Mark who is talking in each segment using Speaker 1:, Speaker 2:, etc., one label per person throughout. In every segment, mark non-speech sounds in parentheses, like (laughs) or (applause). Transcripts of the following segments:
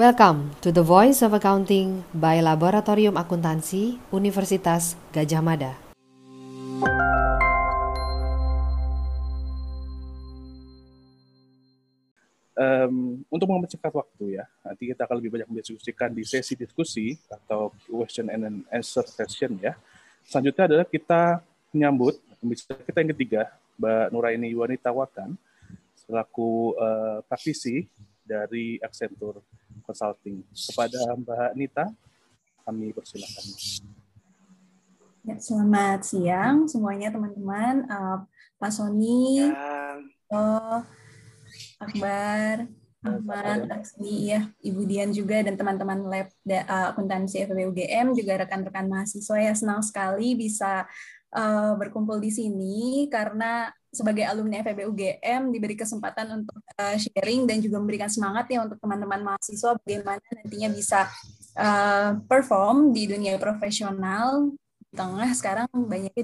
Speaker 1: Welcome to the Voice of Accounting by Laboratorium Akuntansi Universitas Gajah Mada.
Speaker 2: Um, untuk mempercepat waktu ya, nanti kita akan lebih banyak mendiskusikan di sesi diskusi atau question and answer session ya. Selanjutnya adalah kita menyambut pembicara kita yang ketiga, Mbak Nuraini Wanita Watan, selaku uh, praktisi dari Accenture Consulting. Kepada Mbak Nita, kami persilakan.
Speaker 3: Ya, selamat siang semuanya teman-teman. Uh, Pak Sony, oh, Akbar, Ahmad, Aksmi, ya, Ibu Dian juga, dan teman-teman lab uh, akuntansi FEB UGM, juga rekan-rekan mahasiswa ya senang sekali bisa uh, berkumpul di sini karena sebagai alumni FEB UGM diberi kesempatan untuk uh, sharing dan juga memberikan semangat ya untuk teman-teman mahasiswa bagaimana nantinya bisa uh, perform di dunia profesional di tengah sekarang banyaknya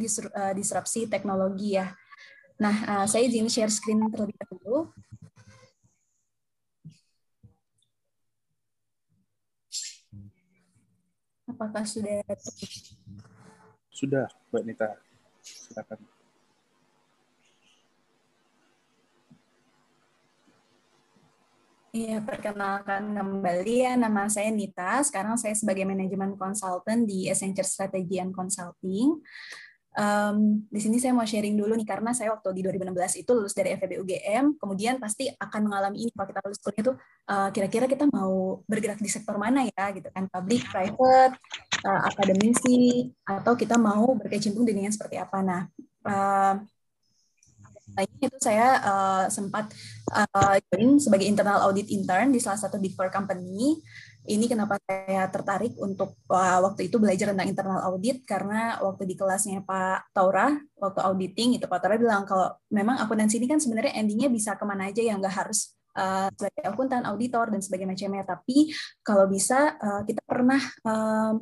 Speaker 3: disrupsi teknologi ya. Nah, uh, saya izin share screen terlebih dahulu. Apakah sudah?
Speaker 2: Sudah, Mbak Nita. Silakan.
Speaker 3: Iya, perkenalkan kembali ya, nama saya Nita. Sekarang saya sebagai manajemen konsultan di Accenture Strategy and Consulting. Um, di sini saya mau sharing dulu nih, karena saya waktu di 2016 itu lulus dari FEB UGM, kemudian pasti akan mengalami ini kalau kita lulus kuliah itu uh, kira-kira kita mau bergerak di sektor mana ya, gitu kan, public, private, uh, akademisi, atau kita mau berkecimpung dunia seperti apa. Nah, uh, itu saya uh, sempat uh, join sebagai internal audit intern di salah satu big four company. Ini kenapa saya tertarik untuk uh, waktu itu belajar tentang internal audit karena waktu di kelasnya Pak Taura waktu auditing itu Pak Taura bilang kalau memang akuntansi ini kan sebenarnya endingnya bisa ke mana aja yang nggak harus uh, sebagai akuntan, auditor dan sebagainya macamnya. Tapi kalau bisa uh, kita pernah uh,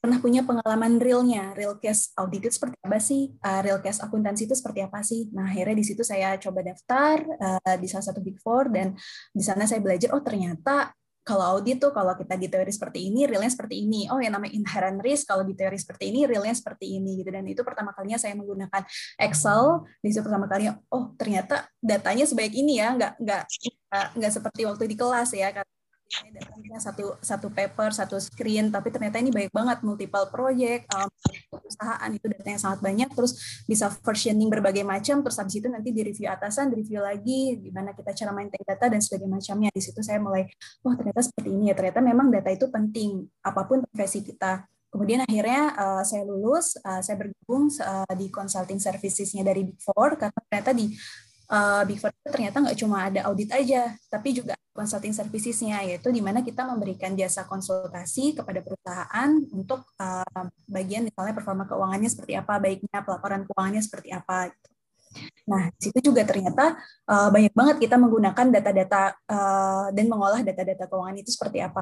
Speaker 3: pernah punya pengalaman realnya, real case audit itu seperti apa sih, uh, real case akuntansi itu seperti apa sih. Nah akhirnya di situ saya coba daftar uh, di salah satu big four dan di sana saya belajar oh ternyata kalau audit tuh kalau kita di teori seperti ini, realnya seperti ini. Oh, yang namanya inherent risk kalau di teori seperti ini, realnya seperti ini gitu. Dan itu pertama kalinya saya menggunakan Excel. Di situ pertama kalinya, oh ternyata datanya sebaik ini ya, nggak nggak nggak seperti waktu di kelas ya datangnya satu satu paper satu screen tapi ternyata ini baik banget multiple project um, perusahaan itu datanya sangat banyak terus bisa versioning berbagai macam terus habis itu nanti di review atasan di review lagi gimana kita cara maintain data dan sebagainya macamnya. Di situ saya mulai wah ternyata seperti ini ya ternyata memang data itu penting apa pun profesi kita. Kemudian akhirnya uh, saya lulus, uh, saya bergabung uh, di consulting servicesnya dari Big Four karena ternyata di uh, Big Four itu ternyata nggak cuma ada audit aja, tapi juga consulting servicesnya, yaitu di mana kita memberikan jasa konsultasi kepada perusahaan untuk uh, bagian misalnya performa keuangannya seperti apa, baiknya pelaporan keuangannya seperti apa. Gitu. Nah, situ juga ternyata uh, banyak banget kita menggunakan data-data uh, dan mengolah data-data keuangan itu seperti apa.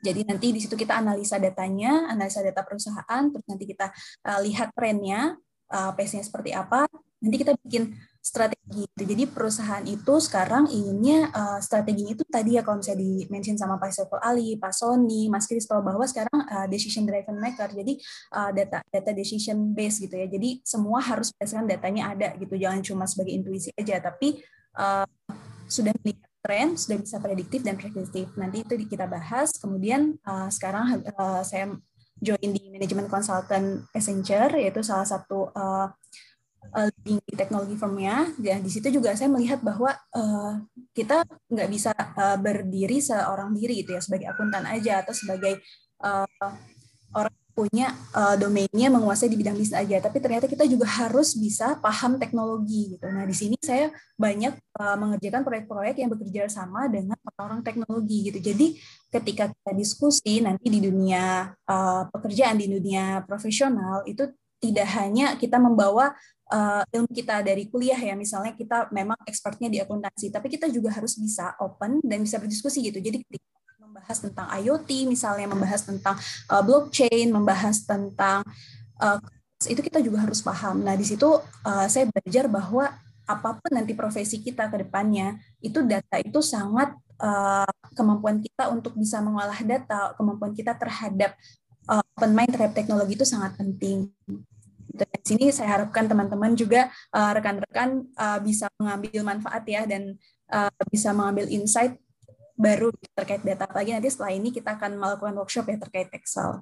Speaker 3: Jadi nanti di situ kita analisa datanya, analisa data perusahaan, terus nanti kita uh, lihat trennya, uh, pace-nya seperti apa, nanti kita bikin strategi itu. Jadi perusahaan itu sekarang inginnya uh, strateginya itu tadi ya kalau misalnya di mention sama Pak Saiful Ali, Pak Sony, Mas Kristo bahwa sekarang uh, decision driven maker. Jadi uh, data data decision base gitu ya. Jadi semua harus berdasarkan datanya ada gitu. Jangan cuma sebagai intuisi aja tapi uh, sudah melihat tren, sudah bisa prediktif dan prediktif. Nanti itu kita bahas. Kemudian uh, sekarang uh, saya join di manajemen consultant Accenture yaitu salah satu uh, uh, di teknologi firmnya. Dan di situ juga saya melihat bahwa uh, kita nggak bisa uh, berdiri seorang diri gitu ya sebagai akuntan aja atau sebagai uh, orang punya uh, domainnya menguasai di bidang bisnis aja. Tapi ternyata kita juga harus bisa paham teknologi gitu. Nah di sini saya banyak uh, mengerjakan proyek-proyek yang bekerja sama dengan orang-orang teknologi gitu. Jadi ketika kita diskusi nanti di dunia uh, pekerjaan di dunia profesional itu tidak hanya kita membawa uh, ilmu kita dari kuliah ya misalnya kita memang expertnya di akuntansi tapi kita juga harus bisa open dan bisa berdiskusi gitu jadi membahas tentang IoT misalnya membahas tentang uh, blockchain membahas tentang uh, itu kita juga harus paham nah di situ uh, saya belajar bahwa apa pun nanti profesi kita ke depannya itu data itu sangat uh, kemampuan kita untuk bisa mengolah data, kemampuan kita terhadap uh, open mind terhadap teknologi itu sangat penting. Di sini saya harapkan teman-teman juga rekan-rekan uh, uh, bisa mengambil manfaat ya dan uh, bisa mengambil insight baru terkait data. Lagi nanti setelah ini kita akan melakukan workshop ya terkait Excel.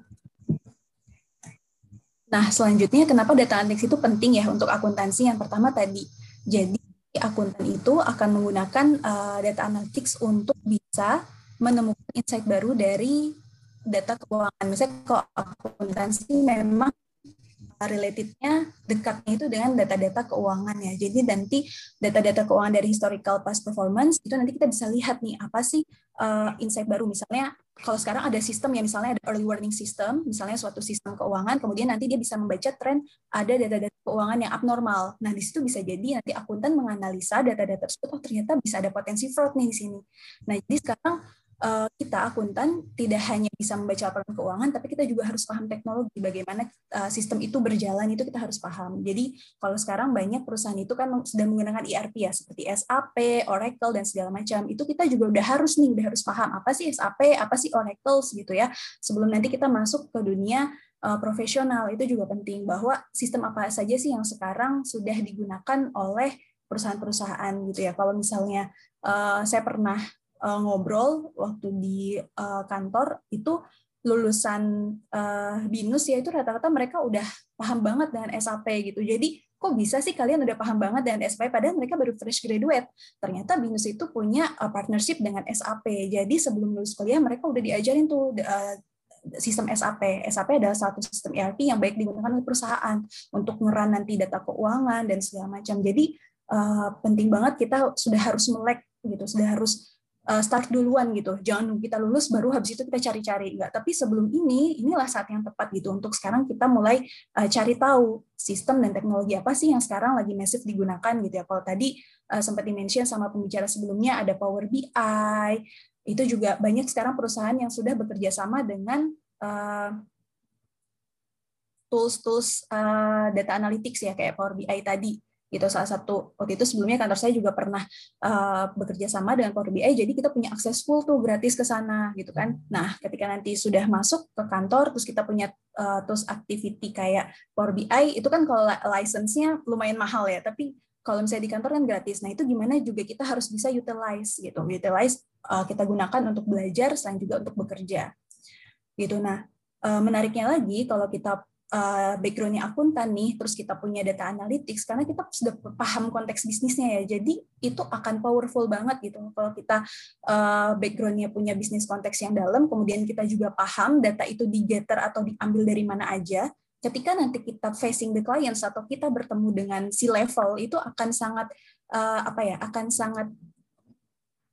Speaker 3: Nah, selanjutnya kenapa data analytics itu penting ya untuk akuntansi? Yang pertama tadi, jadi akuntan itu akan menggunakan uh, data analytics untuk bisa menemukan insight baru dari data keuangan. Misalnya kalau akuntansi memang relatednya dekatnya itu dengan data-data keuangan ya. Jadi nanti data-data keuangan dari historical past performance itu nanti kita bisa lihat nih apa sih uh, insight baru misalnya kalau sekarang ada sistem ya misalnya ada early warning system, misalnya suatu sistem keuangan, kemudian nanti dia bisa membaca tren ada data-data keuangan yang abnormal. Nah, di situ bisa jadi nanti akuntan menganalisa data-data tersebut, oh ternyata bisa ada potensi fraud nih di sini. Nah, jadi sekarang uh, kita akuntan tidak hanya bisa membaca laporan keuangan, tapi kita juga harus paham teknologi, bagaimana uh, sistem itu berjalan itu kita harus paham. Jadi kalau sekarang banyak perusahaan itu kan sudah menggunakan ERP ya, seperti SAP, Oracle dan segala macam. Itu kita juga udah harus nih, udah harus paham apa sih SAP, apa sih Oracle gitu ya, sebelum nanti kita masuk ke dunia uh, profesional itu juga penting bahwa sistem apa saja sih yang sekarang sudah digunakan oleh perusahaan-perusahaan gitu ya. Kalau misalnya uh, saya pernah uh, ngobrol waktu di uh, kantor itu lulusan uh, binus ya itu rata-rata mereka udah paham banget dengan SAP gitu. Jadi kok bisa sih kalian udah paham banget dengan SAP padahal mereka baru fresh graduate. Ternyata binus itu punya uh, partnership dengan SAP. Jadi sebelum lulus kuliah mereka udah diajarin tuh uh, sistem SAP. SAP adalah satu sistem ERP yang baik digunakan oleh perusahaan untuk ngeran nanti data keuangan dan segala macam. Jadi uh, penting banget kita sudah harus melek gitu, sudah harus uh, start duluan gitu. Jangan nunggu kita lulus baru habis itu kita cari-cari. Enggak, tapi sebelum ini inilah saat yang tepat gitu untuk sekarang kita mulai uh, cari tahu sistem dan teknologi apa sih yang sekarang lagi masif digunakan gitu ya. Kalau tadi uh, sempat di-mention sama pembicara sebelumnya ada Power BI, itu juga banyak sekarang perusahaan yang sudah bekerja sama dengan uh, tools-tools data analytics ya kayak Power BI tadi gitu salah satu waktu itu sebelumnya kantor saya juga pernah uh, bekerja sama dengan Power BI jadi kita punya akses full tuh gratis ke sana gitu kan. Nah ketika nanti sudah masuk ke kantor terus kita punya uh, tools activity kayak Power BI itu kan kalau license-nya lumayan mahal ya tapi kalau misalnya di kantor kan gratis. Nah itu gimana juga kita harus bisa utilize gitu. Utilize uh, kita gunakan untuk belajar selain juga untuk bekerja. Gitu. Nah menariknya lagi kalau kita uh, backgroundnya akuntan nih, terus kita punya data analytics, karena kita sudah paham konteks bisnisnya ya, jadi itu akan powerful banget gitu. Kalau kita uh, backgroundnya punya bisnis konteks yang dalam, kemudian kita juga paham data itu digetter atau diambil dari mana aja, ketika nanti kita facing the clients atau kita bertemu dengan si level itu akan sangat uh, apa ya, akan sangat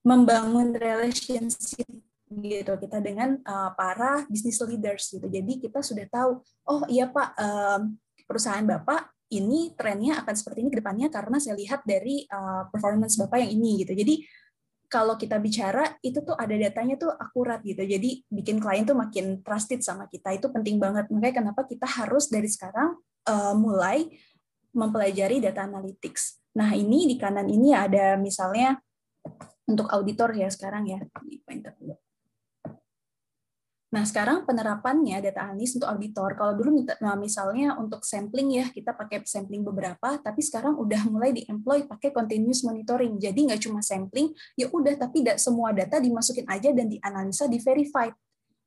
Speaker 3: membangun relationship gitu kita dengan uh, para business leaders gitu. Jadi kita sudah tahu, oh iya Pak, um, perusahaan Bapak ini trennya akan seperti ini ke depannya karena saya lihat dari uh, performance Bapak yang ini gitu. Jadi kalau kita bicara itu tuh ada datanya tuh akurat gitu. Jadi bikin klien tuh makin trusted sama kita. Itu penting banget. Makanya kenapa kita harus dari sekarang uh, mulai mempelajari data analytics. Nah, ini di kanan ini ada misalnya untuk auditor ya sekarang ya. Nah, sekarang penerapannya data analis untuk auditor. Kalau dulu nah misalnya untuk sampling ya, kita pakai sampling beberapa, tapi sekarang udah mulai di-employ pakai continuous monitoring. Jadi nggak cuma sampling, ya udah tapi semua data dimasukin aja dan dianalisa, di-verified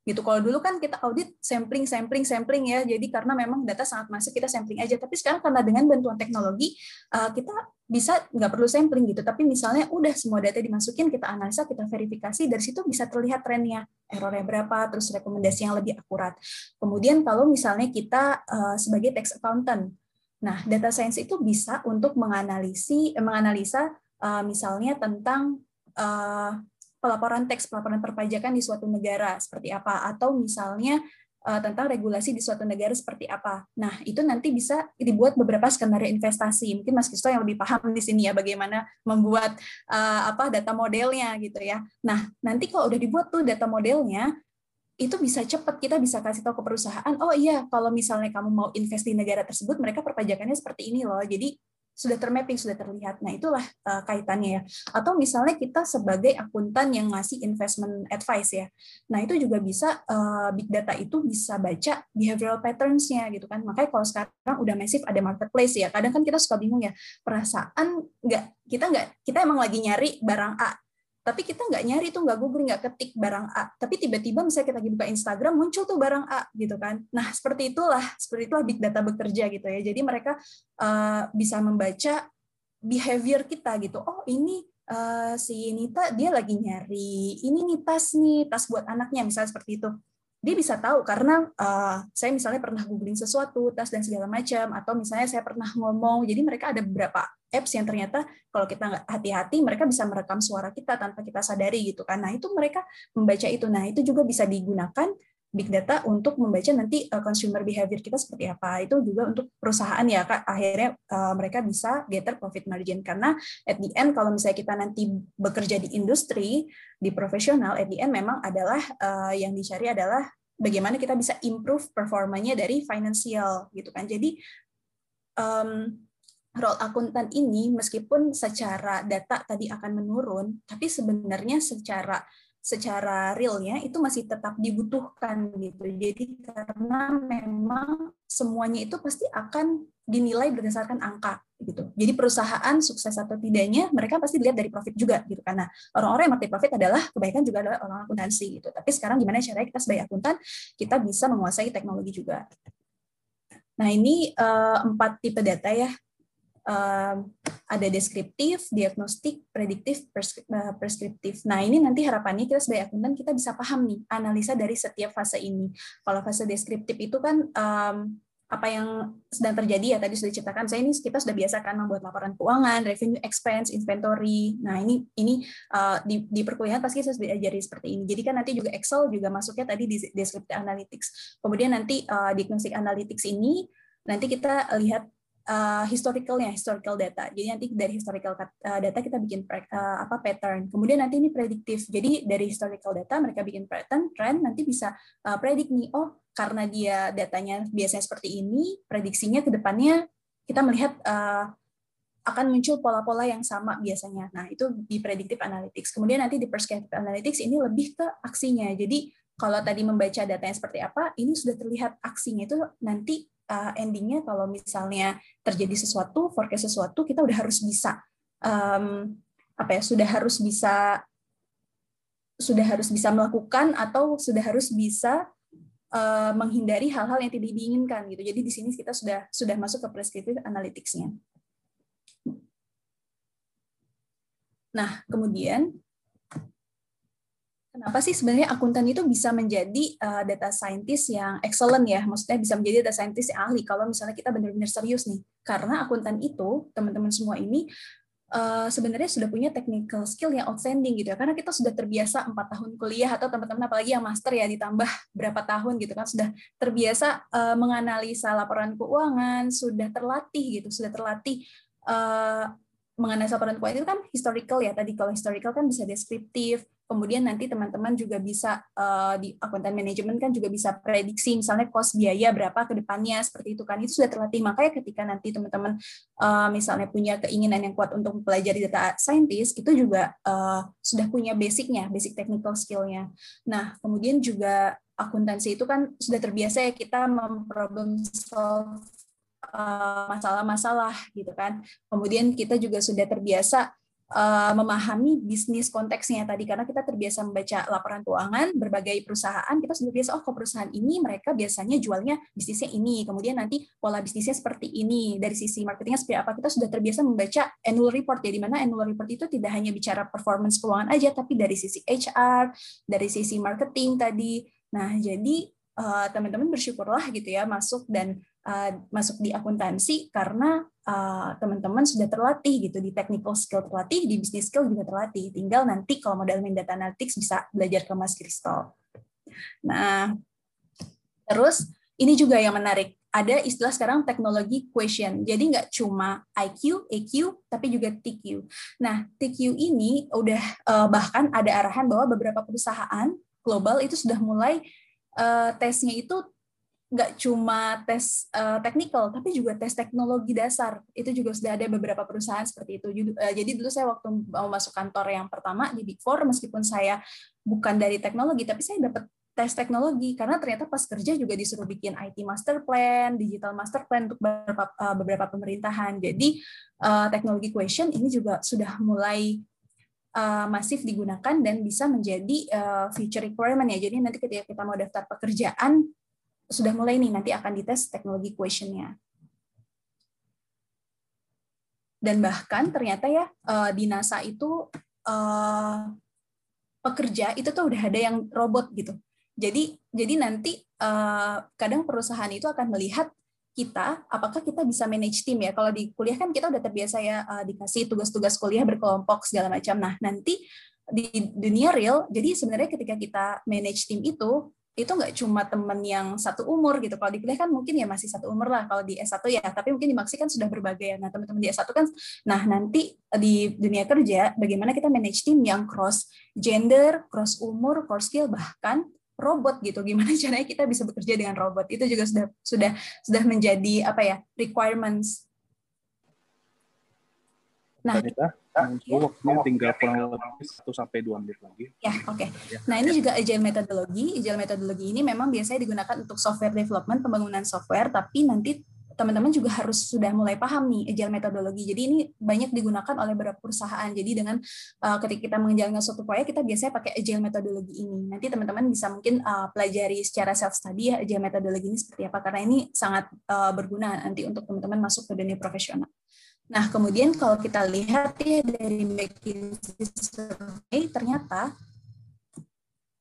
Speaker 3: gitu. Kalau dulu kan kita audit sampling, sampling, sampling ya. Jadi karena memang data sangat masuk kita sampling aja. Tapi sekarang karena dengan bantuan teknologi uh, kita bisa nggak perlu sampling gitu. Tapi misalnya udah semua data dimasukin, kita analisa, kita verifikasi, dari situ bisa terlihat trennya, errornya berapa, terus rekomendasi yang lebih akurat. Kemudian kalau misalnya kita uh, sebagai tax accountant, nah data science itu bisa untuk menganalisi, eh, menganalisa misalnya tentang pelaporan teks pelaporan perpajakan di suatu negara seperti apa atau misalnya uh, tentang regulasi di suatu negara seperti apa. Nah, itu nanti bisa dibuat beberapa skenario investasi. Mungkin Mas Kristo yang lebih paham di sini ya bagaimana membuat uh, apa data modelnya gitu ya. Nah, nanti kalau udah dibuat tuh data modelnya itu bisa cepat kita bisa kasih tahu ke perusahaan, oh iya kalau misalnya kamu mau invest di negara tersebut, mereka perpajakannya seperti ini loh. Jadi sudah termapping, sudah terlihat. Nah, itulah uh, kaitannya ya. Atau misalnya kita sebagai akuntan yang ngasih investment advice ya. Nah, itu juga bisa uh, big data itu bisa baca behavioral patterns-nya gitu kan. Makanya kalau sekarang udah masif ada marketplace ya. Kadang kan kita suka bingung ya, perasaan nggak kita nggak kita emang lagi nyari barang A tapi kita nggak nyari tuh nggak googling nggak ketik barang A. Tapi tiba-tiba misalnya kita lagi buka Instagram muncul tuh barang A gitu kan. Nah seperti itulah seperti itulah big data bekerja gitu ya. Jadi mereka uh, bisa membaca behavior kita gitu. Oh ini uh, si Nita dia lagi nyari ini nih tas nih tas buat anaknya misalnya seperti itu dia bisa tahu karena uh, saya misalnya pernah googling sesuatu tas dan segala macam atau misalnya saya pernah ngomong jadi mereka ada beberapa apps yang ternyata kalau kita nggak hati-hati mereka bisa merekam suara kita tanpa kita sadari gitu kan. Nah itu mereka membaca itu. Nah itu juga bisa digunakan big data untuk membaca nanti uh, consumer behavior kita seperti apa. Itu juga untuk perusahaan ya kak. Akhirnya uh, mereka bisa getter profit margin. Karena at the end kalau misalnya kita nanti bekerja di industri di profesional at the end memang adalah uh, yang dicari adalah bagaimana kita bisa improve performanya dari financial gitu kan. Jadi um, role akuntan ini meskipun secara data tadi akan menurun, tapi sebenarnya secara secara realnya itu masih tetap dibutuhkan gitu. Jadi karena memang semuanya itu pasti akan dinilai berdasarkan angka gitu. Jadi perusahaan sukses atau tidaknya mereka pasti dilihat dari profit juga gitu karena orang-orang yang mati profit adalah kebaikan juga adalah orang akuntansi gitu. Tapi sekarang gimana caranya kita sebagai akuntan kita bisa menguasai teknologi juga. Nah ini uh, empat tipe data ya ada deskriptif, diagnostik, prediktif, eh, preskriptif. Nah, ini nanti harapannya kita sebagai akuntan kita bisa paham nih analisa dari setiap fase ini. Kalau fase deskriptif itu kan um, apa yang sedang terjadi ya tadi sudah diceritakan saya ini kita sudah biasa kan membuat laporan keuangan, revenue expense, inventory. Nah, ini ini uh, di, di perkuliahan pasti saya sudah diajari seperti ini. Jadi kan nanti juga Excel juga masuknya tadi di descriptive analytics. Kemudian nanti uh, diagnostic analytics ini nanti kita lihat uh, historicalnya historical data jadi nanti dari historical uh, data kita bikin uh, apa pattern kemudian nanti ini prediktif jadi dari historical data mereka bikin pattern trend nanti bisa uh, predik nih oh karena dia datanya biasanya seperti ini prediksinya ke depannya kita melihat akan muncul pola-pola yang sama biasanya. Nah, itu di predictive analytics. Kemudian nanti di prescriptive analytics ini lebih ke aksinya. Jadi, kalau tadi membaca datanya seperti apa, ini sudah terlihat aksinya itu nanti uh, endingnya kalau misalnya terjadi sesuatu, forecast sesuatu, kita udah harus bisa um, apa ya, sudah harus bisa sudah harus bisa melakukan atau sudah harus bisa uh, menghindari hal-hal yang tidak diinginkan gitu. Jadi di sini kita sudah sudah masuk ke prescriptive analytics-nya. Nah, kemudian Kenapa sih sebenarnya akuntan itu bisa menjadi uh, data scientist yang excellent ya? Maksudnya bisa menjadi data scientist yang ahli kalau misalnya kita benar-benar serius nih. Karena akuntan itu, teman-teman semua ini uh, sebenarnya sudah punya technical skill yang outstanding gitu ya. Karena kita sudah terbiasa empat tahun kuliah atau teman-teman apalagi yang master ya ditambah berapa tahun gitu kan sudah terbiasa uh, menganalisa laporan keuangan, sudah terlatih gitu, sudah terlatih uh, menganalisa keuangan itu kan historical ya. Tadi kalau historical kan bisa deskriptif, kemudian nanti teman-teman juga bisa uh, di akuntan manajemen kan juga bisa prediksi misalnya cost biaya berapa ke depannya seperti itu kan. Itu sudah terlatih. Makanya ketika nanti teman-teman uh, misalnya punya keinginan yang kuat untuk mempelajari data scientist itu juga uh, sudah punya basicnya basic technical skillnya. Nah kemudian juga akuntansi itu kan sudah terbiasa ya kita memproblem solve masalah-masalah gitu kan. Kemudian kita juga sudah terbiasa uh, memahami bisnis konteksnya tadi. Karena kita terbiasa membaca laporan keuangan berbagai perusahaan kita sudah biasa oh ke perusahaan ini mereka biasanya jualnya bisnisnya ini kemudian nanti pola bisnisnya seperti ini. Dari sisi marketingnya seperti apa kita sudah terbiasa membaca annual report ya di mana annual report itu tidak hanya bicara performance keuangan aja tapi dari sisi HR dari sisi marketing tadi. Nah jadi uh, teman-teman bersyukurlah gitu ya masuk dan uh, masuk di akuntansi karena uh, teman-teman sudah terlatih gitu di technical skill terlatih, di business skill juga terlatih. Tinggal nanti kalau modal main data analytics bisa belajar ke Mas Kristal. Nah, terus ini juga yang menarik. Ada istilah sekarang teknologi question. Jadi nggak cuma IQ, EQ, tapi juga TQ. Nah, TQ ini udah uh, bahkan ada arahan bahwa beberapa perusahaan global itu sudah mulai uh, tesnya itu nggak cuma tes uh, technical, tapi juga tes teknologi dasar. Itu juga sudah ada beberapa perusahaan seperti itu. Uh, jadi dulu saya waktu mau masuk kantor yang pertama di Big Four, meskipun saya bukan dari teknologi, tapi saya dapat tes teknologi karena ternyata pas kerja juga disuruh bikin IT master plan, digital master plan untuk beberapa, uh, beberapa pemerintahan. Jadi uh, teknologi question ini juga sudah mulai uh, masif digunakan dan bisa menjadi uh, future requirement ya. Jadi nanti ketika kita mau daftar pekerjaan sudah mulai nih nanti akan dites teknologi questionnya. Dan bahkan ternyata ya uh, di NASA itu uh, pekerja itu tuh udah ada yang robot gitu. Jadi jadi nanti uh, kadang perusahaan itu akan melihat kita apakah kita bisa manage tim ya kalau di kuliah kan kita udah terbiasa ya dikasih tugas-tugas kuliah berkelompok segala macam nah nanti di dunia real jadi sebenarnya ketika kita manage tim itu itu nggak cuma teman yang satu umur gitu. Kalau di kuliah kan mungkin ya masih satu umur lah. Kalau di S1 ya, tapi mungkin di kan sudah berbagai. Nah, teman-teman di S1 kan, nah nanti di dunia kerja, bagaimana kita manage tim yang cross gender, cross umur, cross skill, bahkan robot gitu. Gimana (laughs) caranya kita bisa bekerja dengan robot? Itu juga sudah sudah sudah menjadi apa ya requirements.
Speaker 2: Nah, Anita, ya. waktunya tinggal kurang lebih satu sampai dua menit lagi.
Speaker 3: Ya, oke. Okay. Ya. Nah, ini juga agile methodology. Agile methodology ini memang biasanya digunakan untuk software development, pembangunan software, tapi nanti teman-teman juga harus sudah mulai paham nih agile metodologi. Jadi ini banyak digunakan oleh beberapa perusahaan. Jadi dengan uh, ketika kita menjalankan suatu proyek kita biasanya pakai agile metodologi ini. Nanti teman-teman bisa mungkin uh, pelajari secara self study ya agile metodologi ini seperti apa karena ini sangat uh, berguna nanti untuk teman-teman masuk ke dunia profesional. Nah, kemudian kalau kita lihat ya dari McKinsey survey ternyata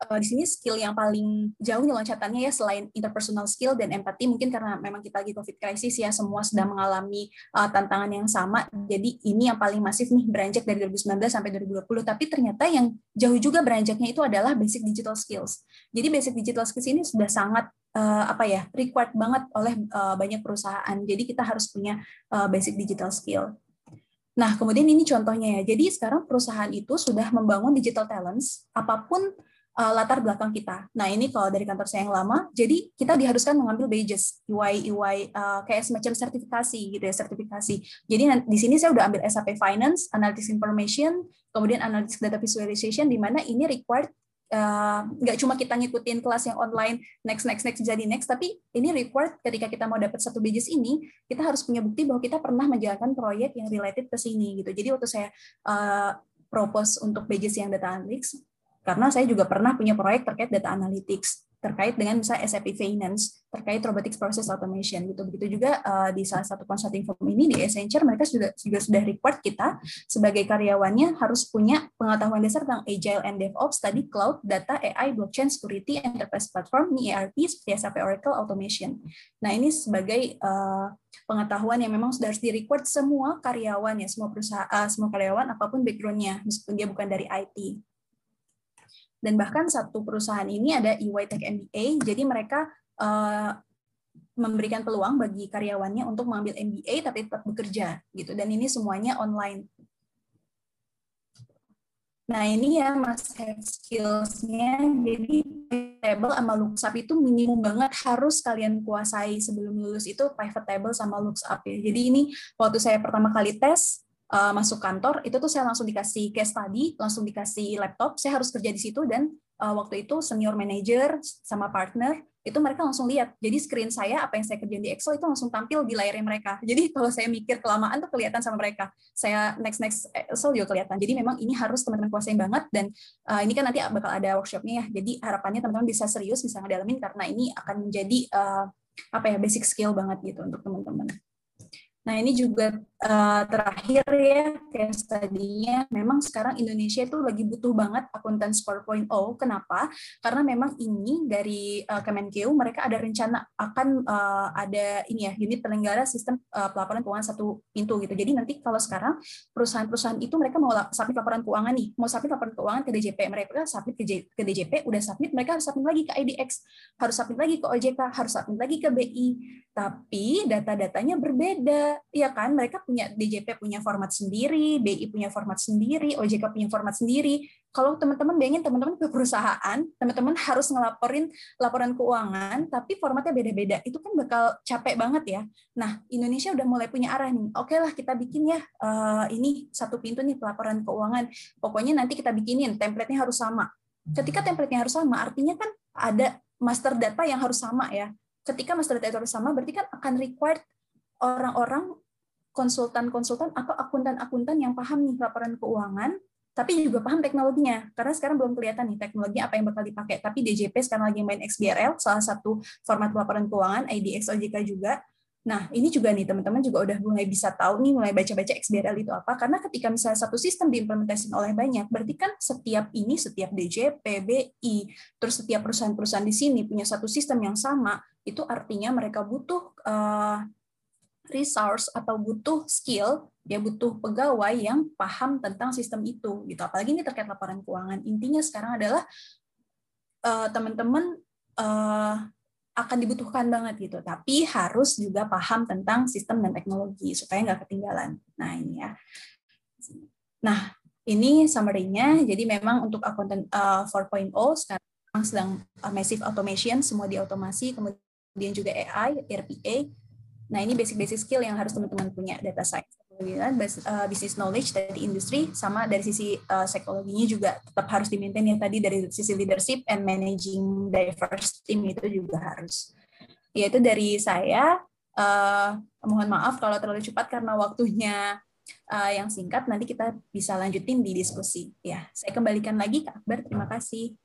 Speaker 3: uh, di sini skill yang paling jauh nih loncatannya ya selain interpersonal skill dan empati mungkin karena memang kita lagi covid crisis ya semua sedang mengalami uh, tantangan yang sama. Jadi ini yang paling masif nih beranjak dari 2019 sampai 2020 tapi ternyata yang jauh juga beranjaknya itu adalah basic digital skills. Jadi basic digital skills ini sudah sangat uh, apa ya required banget oleh uh, banyak perusahaan jadi kita harus punya uh, basic digital skill Nah, kemudian ini contohnya ya. Jadi sekarang perusahaan itu sudah membangun digital talents, apa pun uh, latar belakang kita. Nah ini kalau dari kantor saya yang lama, jadi kita diharuskan mengambil badges, EY, EY uh, kayak semacam sertifikasi gitu ya, sertifikasi. Jadi di sini saya udah ambil SAP Finance, Analytics Information, kemudian Analytics Data Visualization, di mana ini required uh, nggak cuma kita ngikutin kelas yang online next next next jadi next tapi ini required ketika kita mau dapat satu badges ini kita harus punya bukti bahwa kita pernah menjalankan proyek yang related ke sini gitu. Jadi waktu saya uh, propose untuk badges yang data analytics karena saya juga pernah punya proyek terkait data analytics, terkait dengan misalnya SAP Finance, terkait robotics process automation gitu. Begitu juga uh, di salah satu consulting firm ini di Accenture mereka sudah juga sudah required kita sebagai karyawannya harus punya pengetahuan dasar tentang agile and DevOps, tadi cloud, data, AI, blockchain, security, enterprise platform, ERP seperti SAP Oracle automation. Nah, ini sebagai uh, pengetahuan yang memang sudah harus di required semua karyawan ya, semua perusahaan, uh, semua karyawan apa pun backgroundnya, meskipun dia bukan dari IT dan bahkan satu perusahaan ini ada EY Tech MBA jadi mereka uh, memberikan peluang bagi karyawannya untuk mengambil MBA tapi tetap bekerja gitu. Dan ini semuanya online. Nah ini ya mas skillsnya, jadi table sama lookup itu minimum banget harus kalian kuasai sebelum lulus itu pivot table sama lookup ya. Jadi ini waktu saya pertama kali tes, uh, masuk kantor itu tuh saya langsung dikasih case study, langsung dikasih laptop, saya harus kerja di situ dan uh, waktu itu senior manager sama partner itu mereka langsung lihat. Jadi screen saya apa yang saya kerjain di Excel itu langsung tampil di layarnya mereka. (laughs) Jadi kalau saya mikir kelamaan tuh kelihatan sama mereka. Saya next next Excel juga kelihatan. Jadi memang ini harus teman-teman kuasain banget dan uh, ini kan nanti bakal ada workshopnya ya. Jadi harapannya teman-teman bisa serius bisa ngedalamin karena ini akan menjadi uh, apa ya basic skill banget gitu untuk teman-teman. Nah ini juga uh, terakhir ya case tadinya memang sekarang Indonesia itu lagi butuh banget akuntan 4.0. Kenapa? Karena memang ini dari uh, Kemenkeu mereka ada rencana akan uh, ada ini ya unit penyelenggara sistem uh, pelaporan keuangan satu pintu gitu. Jadi nanti kalau sekarang perusahaan-perusahaan itu mereka mau submit laporan keuangan nih, mau submit laporan keuangan ke DJP, mereka submit ke, ke DJP, udah submit mereka harus submit lagi ke IDX, harus submit lagi ke OJK, harus submit lagi ke BI. Tapi data-datanya berbeda Iya kan, mereka punya DJP punya format sendiri, BI punya format sendiri, OJK punya format sendiri. kalau teman-teman bayangin teman-teman ke perusahaan, teman-teman harus ngelaporin laporan keuangan, tapi formatnya beda-beda. Itu kan bakal capek banget ya. Nah, Indonesia udah mulai punya arah nih. Oke lah, kita bikin ya uh, ini satu pintu nih pelaporan keuangan. Pokoknya nanti kita bikinin, template-nya harus sama. Ketika template-nya harus sama, artinya kan ada master data yang harus sama ya. Ketika master data harus sama, berarti kan akan required orang-orang konsultan-konsultan atau akuntan-akuntan yang paham nih laporan keuangan, tapi juga paham teknologinya. Karena sekarang belum kelihatan nih teknologi apa yang bakal dipakai. Tapi DJP sekarang lagi main XBRL, salah satu format laporan keuangan, IDX OJK juga. Nah, ini juga nih teman-teman juga udah mulai bisa tahu nih, mulai baca-baca XBRL itu apa. Karena ketika misalnya satu sistem diimplementasi oleh banyak, berarti kan setiap ini, setiap DJP, BI, terus setiap perusahaan-perusahaan di sini punya satu sistem yang sama, itu artinya mereka butuh uh, resource atau butuh skill, ya butuh pegawai yang paham tentang sistem itu gitu. Apalagi ini terkait laporan keuangan. Intinya sekarang adalah uh, teman-teman uh, akan dibutuhkan banget gitu, tapi harus juga paham tentang sistem dan teknologi supaya nggak ketinggalan. Nah ini ya. Nah ini summary-nya. Jadi memang untuk akuntan uh, 4.0 sekarang sedang uh, massive automation, semua diotomasi, kemudian juga AI, RPA, Nah, ini basic-basic skill yang harus teman-teman punya, data science, uh, business knowledge dari industri, sama dari sisi uh, psikologinya juga tetap harus dimaintain ya tadi dari sisi leadership and managing diverse team itu juga harus. Yaitu dari saya, uh, mohon maaf kalau terlalu cepat karena waktunya uh, yang singkat, nanti kita bisa lanjutin di diskusi. Ya, saya kembalikan lagi ke Akbar, terima kasih.